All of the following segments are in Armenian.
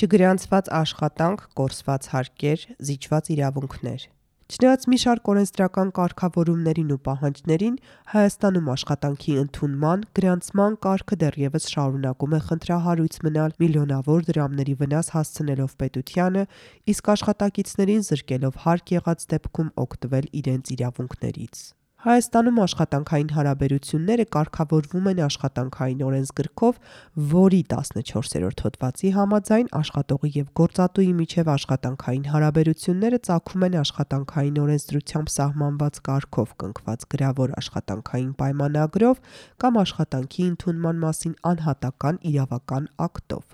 չգրանցված աշխատանք, կորսված հարկեր, զիջված իրավունքներ։ Չնայած մի շարք օրենսդրական կարգավորումներին ու պահանջներին, Հայաստանում աշխատանքի ընդունման, գրանցման կարգը դեռևս շարունակում է խնդրահարույց մնալ միլիոնավոր դրամների վնաս հասցնելով պետությանը, իսկ աշխատակիցներին զրկելով հարկ եղած դեպքում օգտվել իրենց իրավունքներից։ Հայաստանում աշխատանքային հարաբերությունները կարգավորվում են աշխատանքային օրենսգրքով, որի 14-րդ հոդվածի համաձայն աշխատողի եւ գործատուի միջև աշխատանքային հարաբերությունները ծագում են աշխատանքային օրենսդրությամբ սահմանված կարգով կնքված գրավոր աշխատանքային պայմանագրով կամ աշխատանքի ընդունման մասին անհատական իրավական ակտով։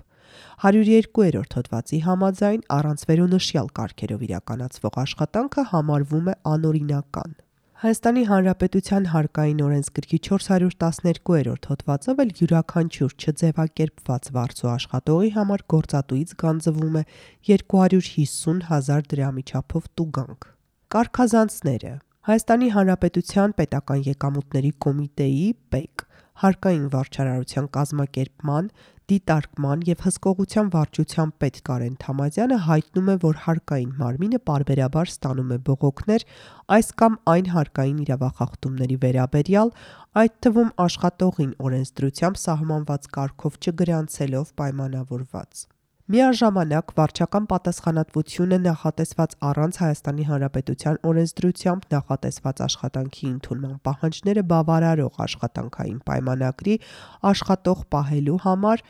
102-րդ հոդվածի համաձայն առանց վերոնշյալ կարգերով իրականացվող աշխատանքը համարվում է անօրինական։ Հայաստանի Հանրապետության հարկային օրենսգրքի 412-րդ հոդվածով էլ յուրաքանչյուր չձևակերպված վարձու աշխատողի համար գործատուից գանձվում է 250 հազար դրամի չափով տուգանք։ Կարգազանցները. Հայաստանի Հանրապետության Պետական եկամուտների կոմիտեի (ՊԵԿ) հարկային վարչարարության կազմակերպման, դիտարկման եւ հսկողության վարչության պետ Կարեն Թամազյանը հայտնում է, որ հարկային մարմինը պարբերաբար ստանում է բողոքներ այս կամ այն հարկային իրավախախտումների վերաբերյալ, այդ թվում աշխատողին օրենսդրությամբ սահմանված կարգով չգրանցելով պայմանավորված։ Միաժամանակ վարչական պատասխանատվություն է նախատեսված առանց ՀՀ օրենսդրությամբ նախատեսված աշխատանքի ընդունման պահանջները բավարարող աշխատանքային պայմանագրի աշխատող պահելու համար,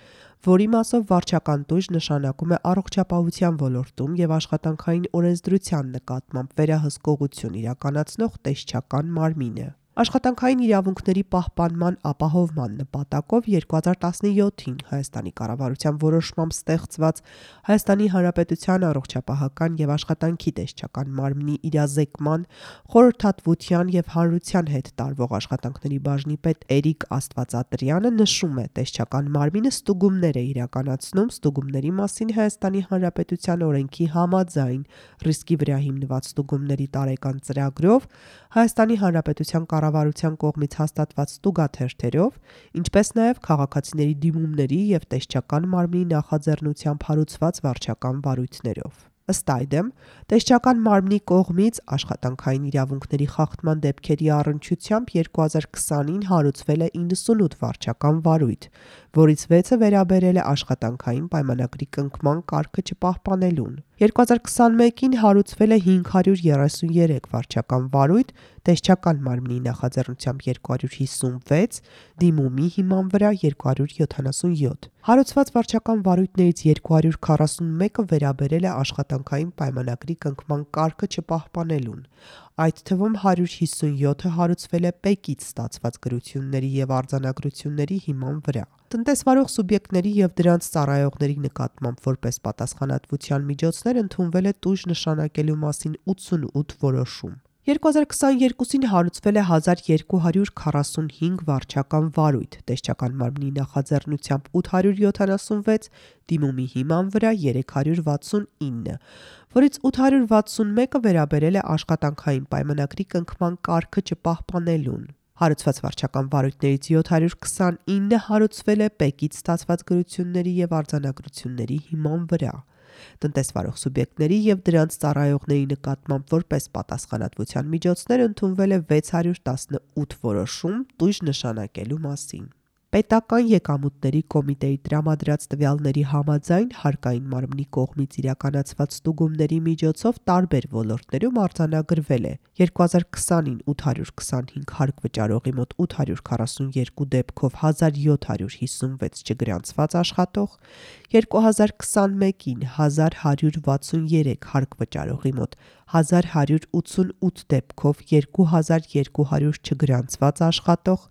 որի մասով վարչական տույժ նշանակում է առողջապահության ոլորտում եւ աշխատանքային օրենսդրության նկատմամբ վերահսկողություն իրականացնող տեսչական մարմինը։ Աշխատանքային իրավունքների պահպանման ապահովման նպատակով 2017-ին ՀՀ կառավարության որոշմամբ ստեղծված Հայաստանի Հանրապետության առողջապահական եւ աշխատանքի տեսչական մարմնի իրազեկման, խորհրդատվության եւ հանրության հետ տարվող աշխատանքների բաժնի պետ Էրիկ Աստվածատրյանը նշում է. տեսչական մարմինը ստուգումներ է իրականացնում ստուգումների մասին Հայաստանի Հանրապետության օրենքի համաձայն ռիսկի վրա հիմնված ստուգումների տարեկան ծրագրով, Հայաստանի Հանրապետության կառավարության կողմից հաստատված ստուգաթերթերով, ինչպես նաեւ քաղաքացիների դիմումների եւ տեսչական մարմնի նախաձեռնությամբ հարուցված վարչական վարույթներով։ Ըստ այդմ, տեսչական մարմնի կողմից աշխատանքային իրավունքների խախտման դեպքերի առնչությամբ 2020-ին հարուցվել է 98 վարչական վարույթ, որից 6-ը վերաբերել է աշխատանքային պայմանագրի կնքման կարգը չպահպանելուն։ 2021-ին հարուցվել է 533 վարչական վարույթ, տեսչական մարմնի նախաձեռնությամբ 256, դիմումի հիման վրա 277։ Հարուցված վարչական վարույթներից 241-ը վերաբերել է աշխատանքային պայմանագրի կնքման կարգը չպահպանելուն, այդ թվում 157-ը հարուցվել է ՊԵԿ-ից ստացված գրությունների եւ արձանագրությունների հիման վրա։ Տնտեսվարող սուբյեկտների եւ դրանց ծառայողների նկատմամբ որպես պատասխանատվության միջոցներ ընդունվել է տույժ նշանակելու մասին 88 որոշում։ 2022-ին հարուցվել է 1245 վարչական վարույթ, տեսչական մարմնի նախաձեռնությամբ 876, դիմումի հիման վրա 369, որից 861-ը վերաբերել է աշխատանքային պայմանագրի կնքման կարգը չպահպանելուն։ Հարուցված վարչական վարույթներից 729-ը հարուցվել է ՊԵԿ-ից ստացված գրությունների եւ արձանագրությունների հիման վրա տնտեսվարող սուբյեկտների եւ դրանց ծառայողների նկատմամբ որպես պատասխանատվության միջոցներ ընդունվել է 618 որոշում տույժ նշանակելու մասին։ Պետական եկամուտների կոմիտեի տրամադրած տվյալների համաձայն հարկային մարմնի կողմից իրականացված ստուգումների միջոցով տարբեր ոլորտներում արձանագրվել է. 2020-ին 825 հարկ վճարողի մոտ 842 դեպքով 1756 չգրանցված աշխատող, 2021-ին 1163 հարկ վճարողի մոտ 1188 դեպքով 2200 չգրանցված աշխատող,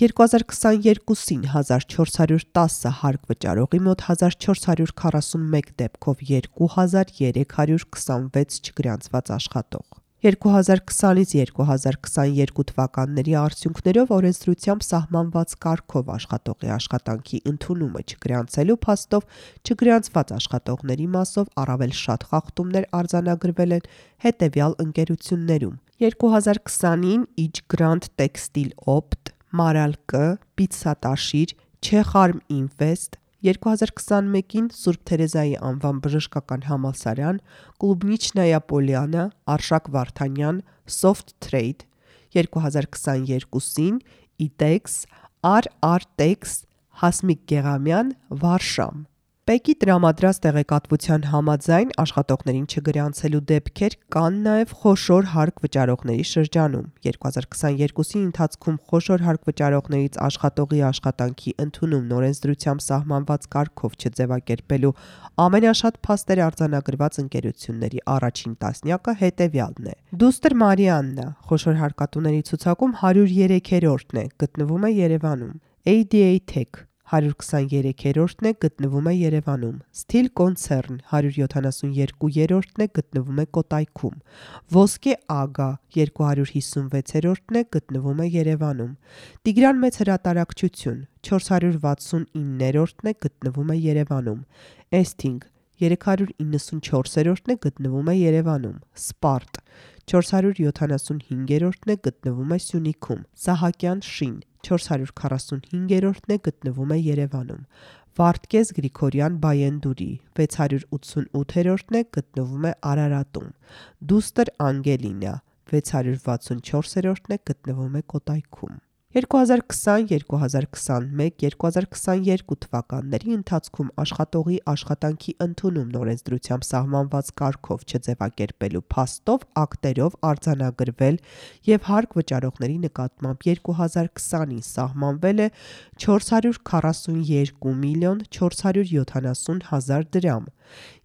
2022-ին 1410 հարկ վճարողի մոտ 1441 դեպքով 2326 չգրանցված աշխատող։ 2020-ից 2022 թվականների արդյունքներով օրենսդրությամբ սահմանված կարգով աշխատողի աշխատանքի ընդունումը չգրանցելու փաստով չգրանցված աշխատողների մասով առավել շատ խախտումներ արձանագրվել են հետեւյալ ընկերություններում. 2020-ին Իջ Տեքստիլ Օպտ, Մարալ Կ, Պիցցա Տաշիր, Չեխարմ Ինվեստ, 2021-ին Սուրբ Թերեզայի անվան բժշկական համալսարան, Կլուբնիչնայա Պոլիանա, Արշակ Վարդանյան, Soft Trade 2022-ին ITEX, RRTEX, Հասմիկ Գեղամյան, Վարշամ Պեկի տրամադրած տեղեկատվության համաձայն աշխատողներին չգրանցելու դեպքեր կան նաև խոշոր հարկ վճարողների շրջանում։ 2022-ի ընթացքում խոշոր հարկ վճարողներից աշխատողի աշխատանքի ընդունում նորենսդրությամբ սահմանված կարգով չձևակերպելու ամենաշատ փաստեր արձանագրված ընկերությունների առաջին տասնյակը հետևյալն է։ Դուստր Մարիաննա խոշոր հարկատուների ցուցակում 103-րդն է, գտնվում է Երևանում։ ADA Tech 123-րդն է գտնվում է Երևանում։ Steel Concern 172-րդն է գտնվում է Կոտայքում։ Ոսկե Ագա 256-րդն է գտնվում է Երևանում։ Տիգրան մեծ հրատարակչություն 469-րդն է գտնվում է Երևանում։ Esting 394-րդն է գտնվում է Երևանում։ Spart 475-րդն է գտնվում է Սյունիքում։ Սահակյան շին 445-րդն է գտնվում է Երևանում։ Վարդգես Գրիգորյան Բայենդուրի 688-րդն է գտնվում է Արարատում։ Դուստր Անգելինա 664-րդն է գտնվում է Կոտայքում։ 2020-2021-2022 թվականների ընթացքում աշխատողի աշխատանքի ընդունում նորենսդրությամբ սահմանված կարգով չձևակերպելու փաստով ակտերով արձանագրվել եւ հարկ վճարողների նկատմամբ 2020-ին սահմանվել է 442 միլիոն 470 հազար դրամ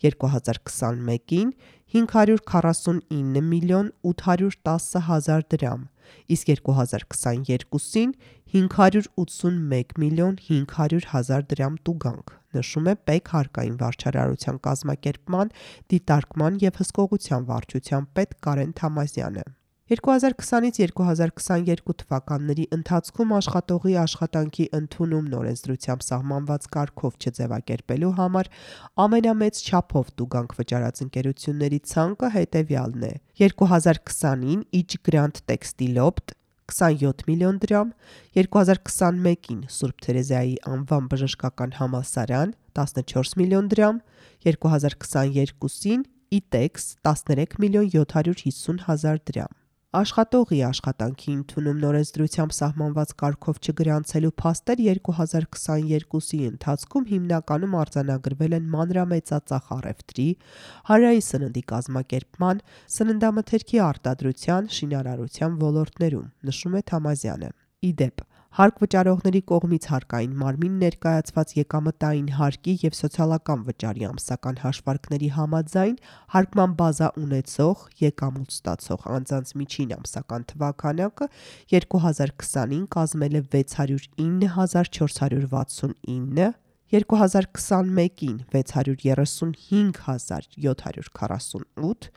2021-ին 549 միլիոն 810 հազար դրամ իսկ 2022-ին 581 միլիոն 500 հազար դրամ տուգանք, նշում է ՊԵԿ հարկային վարչարարության կազմակերպման, դիտարկման եւ հսկողության վարչության պետ Կարեն Թամազյանը։ 2020-ից 2022 թվականների ընթացքում աշխատողի աշխատանքի ընդունում նորենսդրությամբ սահմանված կարգով չձևակերպելու համար ամենամեծ չափով տուգանք վճարած ընկերությունների ցանկը հետևյալն է. 2020-ին Իջ Գրանտ Տեքստիլոպտ 27 միլիոն դրամ, 2021-ին Սուրբ Թերեզիայի անվան բժշկական համալսարան 14 միլիոն դրամ, 2022-ին ITEX 13 միլիոն 750 հազար դրամ։ Աշխատողի աշխատանքի ընդունում նորենսդրությամբ սահմանված կարգով չգրանցելու փաստեր 2022-ի ընթացքում հիմնականում արձանագրվել են մանրամեծածախ առևտրի, հարայի սննդի կազմակերպման, սննդամթերքի արտադրության, շինարարության ոլորտներում, նշում է Թամազյանը։ Իդեպ Հարկ վճարողների կողմից հարկային մարմին ներկայացված եկամտային հարկի եւ սոցիալական վճարի ամսական հաշվարկների համաձայն հարկման բազա ունեցող եկամուտ ստացող անձանց միջին ամսական թվականակը 2020-ին կազմել է 609469 2021-ին 635748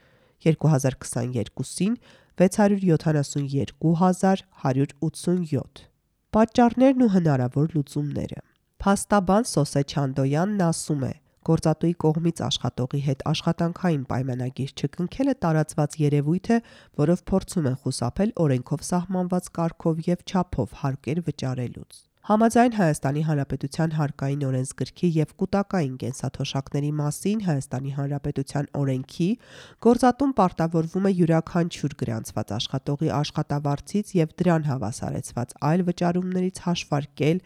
2022-ին 672187 Պատճառներն ու հնարավոր լուծումները։ Փաստաբան Սոսե Չանդոյանն ասում է. Գործատուի կողմից աշխատողի հետ աշխատանքային պայմանագիր չկնքելը տարածված երևույթ է, որով փորձում են խուսափել օրենքով սահմանված կարգով եւ չափով հարկեր վճարելուց։ Համաձայն Հայաստանի Հանրապետության հարկային օրենսգրքի եւ կൂട്ടակային կենսաթոշակների մասին Հայաստանի Հանրապետության օրենքի գործատուն պարտավորվում է յուրաքանչյուր գրանցված աշխատողի աշխատավարձից եւ դրան հավասարեցված այլ վճարումներից հաշվարկել,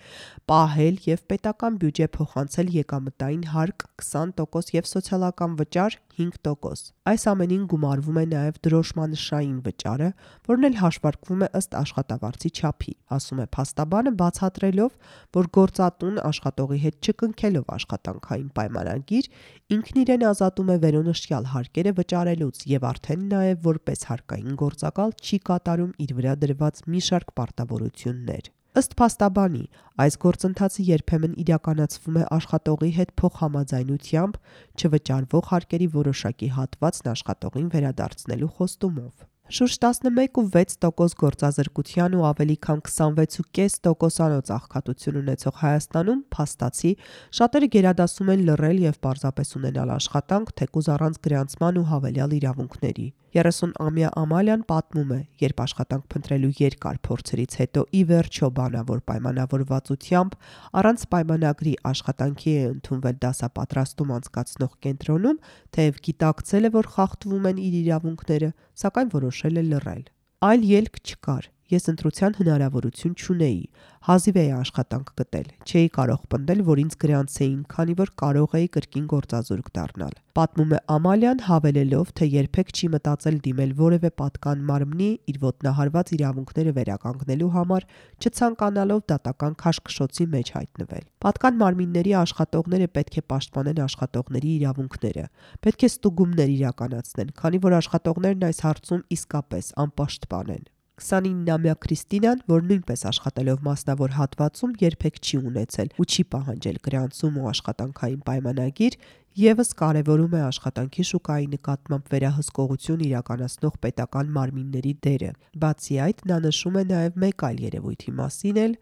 պահել եւ պետական բյուջե փոխանցել եկամտային հարկ 20% եւ սոցիալական վճար 5%։ Այս ամենին գումարվում է նաև դրոշմանշային վճարը, որն էլ հաշվարկվում է ըստ աշխատավարձի չափի, ասում է փաստաբանը բացատրելով, որ գործատուն աշխատողի հետ չկնքելով աշխատանքային պայմանագիր, ինքն իրեն ազատում է վերոնշյալ հարկերը վճարելուց եւ արդեն նաև որպես հարկային գործակալ չի կատարում իր վրա դրված մի շարք պարտավորություններ։ Ըստ փաստաբանի, այս գործընթացը երբեմն իրականացվում է աշխատողի հետ փոխհամաձայնությամբ չվճարվող հարկերի որոշակի հատվածն աշխատողին վերադարձնելու խոստումով։ Շուրջ 11.6% գործազրկության ու ավելի քան 26.5%-անոց աղքատություն ունեցող Հայաստանում փաստացի շատերը գերադասում են լռել եւ պարզապես ունենալ աշխատանք թեկուզ առանց գրանցման ու հավելյալ իրավունքների։ 30-ամյա Ամալյան պատմում է, երբ աշխատանք փնտրելու երկար փորձերից հետո ի վերջո բանավոր պայմանավորվածությամբ առանց պայմանագրի աշխատանքի է ընդունվել դասապատրաստում անցկացնող կենտրոնում, թեև գիտակցել է, որ խախտվում են իր իրավունքները, սակայն որոշել է լռել։ Այլ ելք չկար ես ընտրության հնարավորություն չունեի։ Հազիվ էի աշխատանք գտել։ Չէի կարող պնդել, որ ինձ գրանցեին, քանի որ կարող էի կրկին գործազուրկ դառնալ։ Պատմում է Ամալյան, հավելելով, թե երբեք չի մտածել դիմել որևէ պատկան մարմնի իր ոտնահարված իրավունքները վերականգնելու համար, չցանկանալով դատական քաշքշոցի մեջ հայտնվել։ Պատկան մարմինների աշխատողները պետք է պաշտպանեն աշխատողների իրավունքները։ Պետք է ստուգումներ իրականացնեն, քանի որ աշխատողներն այս հարցում իսկապես անպաշտպան են։ 29-ամյա Քրիստինան, որ նույնպես աշխատելով մասնավոր հատվածում երբեք չի ունեցել ու չի պահանջել գրանցում ու աշխատանքային պայմանագիր, եւս կարևորում է աշխատանքի շուկայի նկատմամբ վերահսկողություն իրականացնող պետական մարմինների դերը։ Բացի այդ, նա նշում է նաեւ մեկ այլ երևույթի մասին էլ,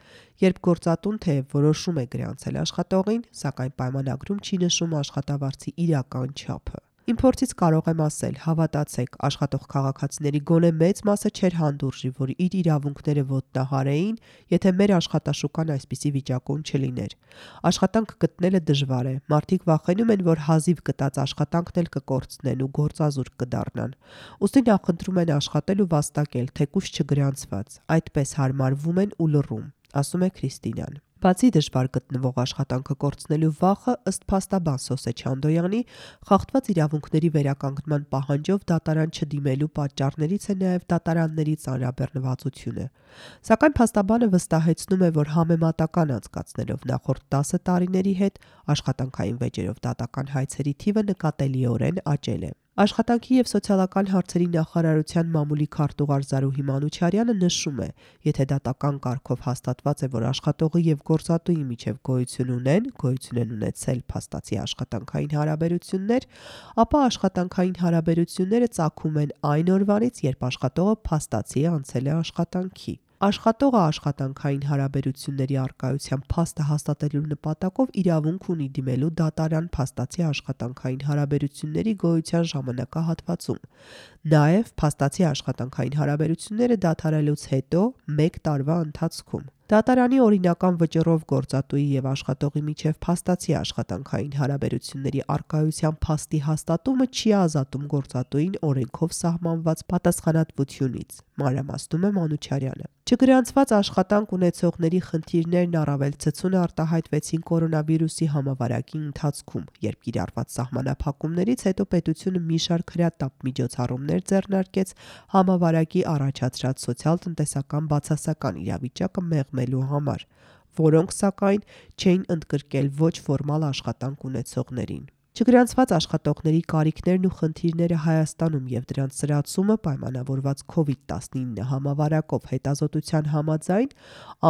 երբ գործատուն թեև որոշում է գրանցել աշխատողին, սակայն պայմանագրում չի նշում աշխատավարձի իրական չափը։ Իմ փորձից կարող եմ ասել, հավատացեք, աշխատող քաղաքացիների գոնե մեծ մասը չէր հանդուրժի, որ իր իրավունքները ոտնահարեին, եթե մեր աշխատաշուկան այսպիսի վիճակում չլիներ։ Աշխատանք գտնելը դժվար է։ Մարդիկ վախենում են, որ հազիվ գտած աշխատանքն էլ կկորցնեն ու գործազուրկ կդառնան։ Ոստի նախընտրում են աշխատել ու վաստակել, թեկուզ չգրանցված։ Այդպես հարմարվում են ու լռում, ասում է Քրիստինյան։ Բացի դժվար գտնվող աշխատանքը կորցնելու վախը, ըստ փաստաբան Սոսե Չանդոյանի, խախտված իրավունքների վերականգնման պահանջով դատարան չդիմելու պատճառներից է նաև դատարանների ծանրաբեռնվածությունը։ Սակայն փաստաբանը վստահեցնում է, որ համեմատական անցկացնելով նախորդ 10 տարիների հետ աշխատանքային վեճերով դատական հայցերի թիվը նկատելիորեն աճել է։ Աշխատանքի եւ սոցիալական հարցերի նախարարության մամուլի քարտուղար Զարուհի Մանուչարյանը նշում է, եթե դատական կարգով հաստատված է, որ աշխատողի եւ գործատուի միջև գոյություն ունեն, գոյություն են ունեցել փաստացի աշխատանքային հարաբերություններ, ապա աշխատանքային հարաբերությունները ծագում են այն օրվանից, երբ աշխատողը փաստացի անցել է աշխատանքի։ Աշխատողը աշխատանքային հարաբերությունների արկայության փաստը հաստատելու նպատակով իրավունք ունի դիմելու դատարան փաստացի աշխատանքային հարաբերությունների գոյության ժամանակահատվածում։ Նաև փաստացի աշխատանքային հարաբերությունները դադարելուց հետո 1 տարվա ընթացքում։ Դատարանի օրինական վճռով գործատուի եւ աշխատողի միջև փաստացի աշխատանքային հարաբերությունների արկայության փաստի հաստատումը չի ազատում գործատուին օրենքով սահմանված պատասխանատվությունից, մանրամասնում է Մանուչարյանը։ Չգրանցված աշխատանք ունեցողների խնդիրներն առավել ցցուն արտահայտվեցին կորոնավիրուսի համավարակի ընթացքում, երբ կիրառված սահմանափակումներից հետո պետությունը մի շարք հրատապ միջոցառումներ ձեռնարկեց համավարակի առաջացրած սոցիալ-տնտեսական բացասական իրավիճակը մեղմելու համար, որոնք սակայն չէին ընդգրկել ոչ ֆորմալ աշխատանք ունեցողներին։ Չգրանցված աշխատողների կարիքներն ու խնդիրները Հայաստանում եւ դրանց սրացումը պայմանավորված COVID-19 համավարակով հետազոտության համաձայն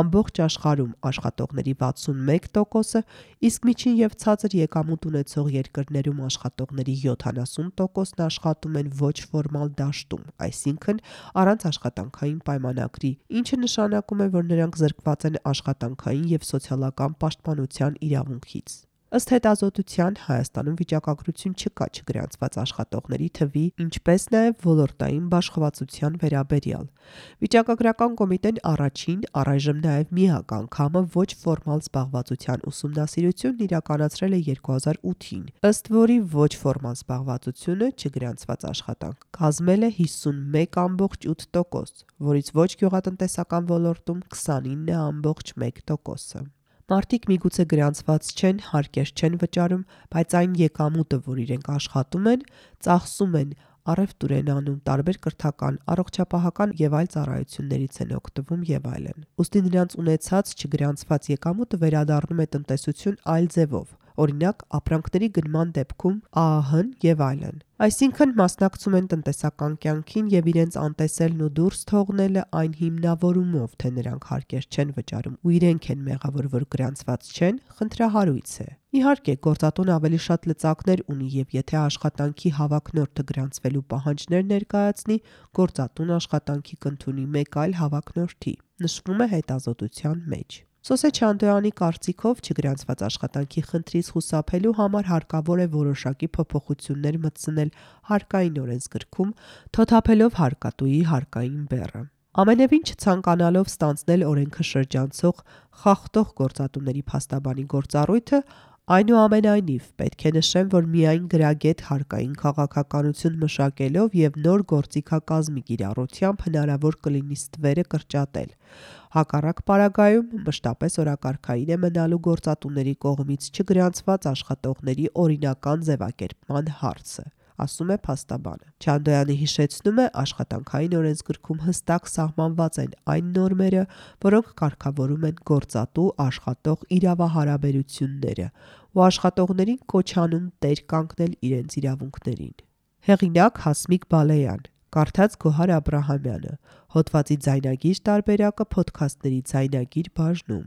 ամբողջ աշխարհում աշխատողների 61%-ը, իսկ միջին եւ ցածր եկամուտ ունեցող երկրներում աշխատողների 70%-ն աշխատում են ոչ ֆորմալ դաշտում, այսինքն առանց աշխատանքային պայմանագրի, ինչը նշանակում է, որ նրանք զրկված են աշխատանքային եւ սոցիալական պաշտպանության իրավունքից։ Ըստ հետազոտության Հայաստանում վիճակագրություն չկա չգրանցված աշխատողների թվի, ինչպես նաև ոլորտային բաշխվածության վերաբերյալ։ Վիճակագրական կոմիտեն առաջին, առայժմ նաև միակ անգամը ոչ ֆորմալ զբաղվածության ուսումնասիրությունն իրականացրել է 2008-ին, ըստ որի ոչ ֆորմալ զբաղվածությունը չգրանցված աշխատանք կազմել է 51.8%, որից ոչ գյուղատնտեսական ոլորտում 29.1%-ը։ Մարդիկ միգուցե գրանցված չեն, հարկեր չեն վճարում, բայց այն եկամուտը, որ իրենք աշխատում են, ծախսում են, առևտուր են անում, տարբեր կրթական, առողջապահական եւ այլ ծառայություններից են օգտվում եւ այլն։ Ոստի նրանց ունեցած չգրանցված եկամուտը վերադառնում է տնտեսություն այլ ձևով, օրինակ ապրանքների գնման դեպքում ԱԱՀ-ն եւ այլն։ Այսինքն մասնակցում են տնտեսական կյանքին եւ իրենց անտեսելն ու դուրս թողնելը այն հիմնավորումով, թե նրանք հարկեր չեն վճարում ու իրենք են մեղավոր, որ գրանցված չեն, խնդրահարույց է։ Իհարկե, գործատուն ավելի շատ լծակներ ունի եւ եթե աշխատանքի հավակնորդը գրանցվելու պահանջներ ներկայացնի, գործատուն աշխատանքի կընդունի մեկ այլ հավակնորդի։ Նշվում է հետազոտության մեջ։ Սոսե Չանդոյանի կարծիքով չգրանցված աշխատանքի խնդրից խուսափելու համար հարկավոր է որոշակի փոփոխություններ մտցնել հարկային օրենսգրքում, թոթափելով հարկատուի հարկային բեռը։ Ամենևին չցանկանալով ստանցնել օրենքը շրջանցող խախտող գործատուների փաստաբանի գործառույթը, Այնուամենայնիվ, պետք է նշեմ, որ միայն գրագետ հարկային քաղաքականություն մշակելով եւ նոր գործիքակազմի կիրառությամբ հնարավոր կլինի ստվերը կրճատել։ Հակառակ պարագայում մշտապես օրակարգային է մնալու գործատուների կողմից չգրանցված աշխատողների օրինական ձևակերպման հարցը ասում է փաստաբանը։ Չանդոյանը հիշեցնում է աշխատանքային օրենսգրքում հստակ սահմանված են այն նորմերը, որոնք կարգավորում են գործատու աշխատող իրավահարաբերությունները ու աշխատողներին կոչանում տեր կանգնել իրենց իրավունքներին։ Հեղինակ Հասմիկ Բալեյան Կարդաց Գոհար Աբ รา համյանը Հոդվացի ձայնագիր տարբերակը ոդքասթների ձայնագիր բաժնում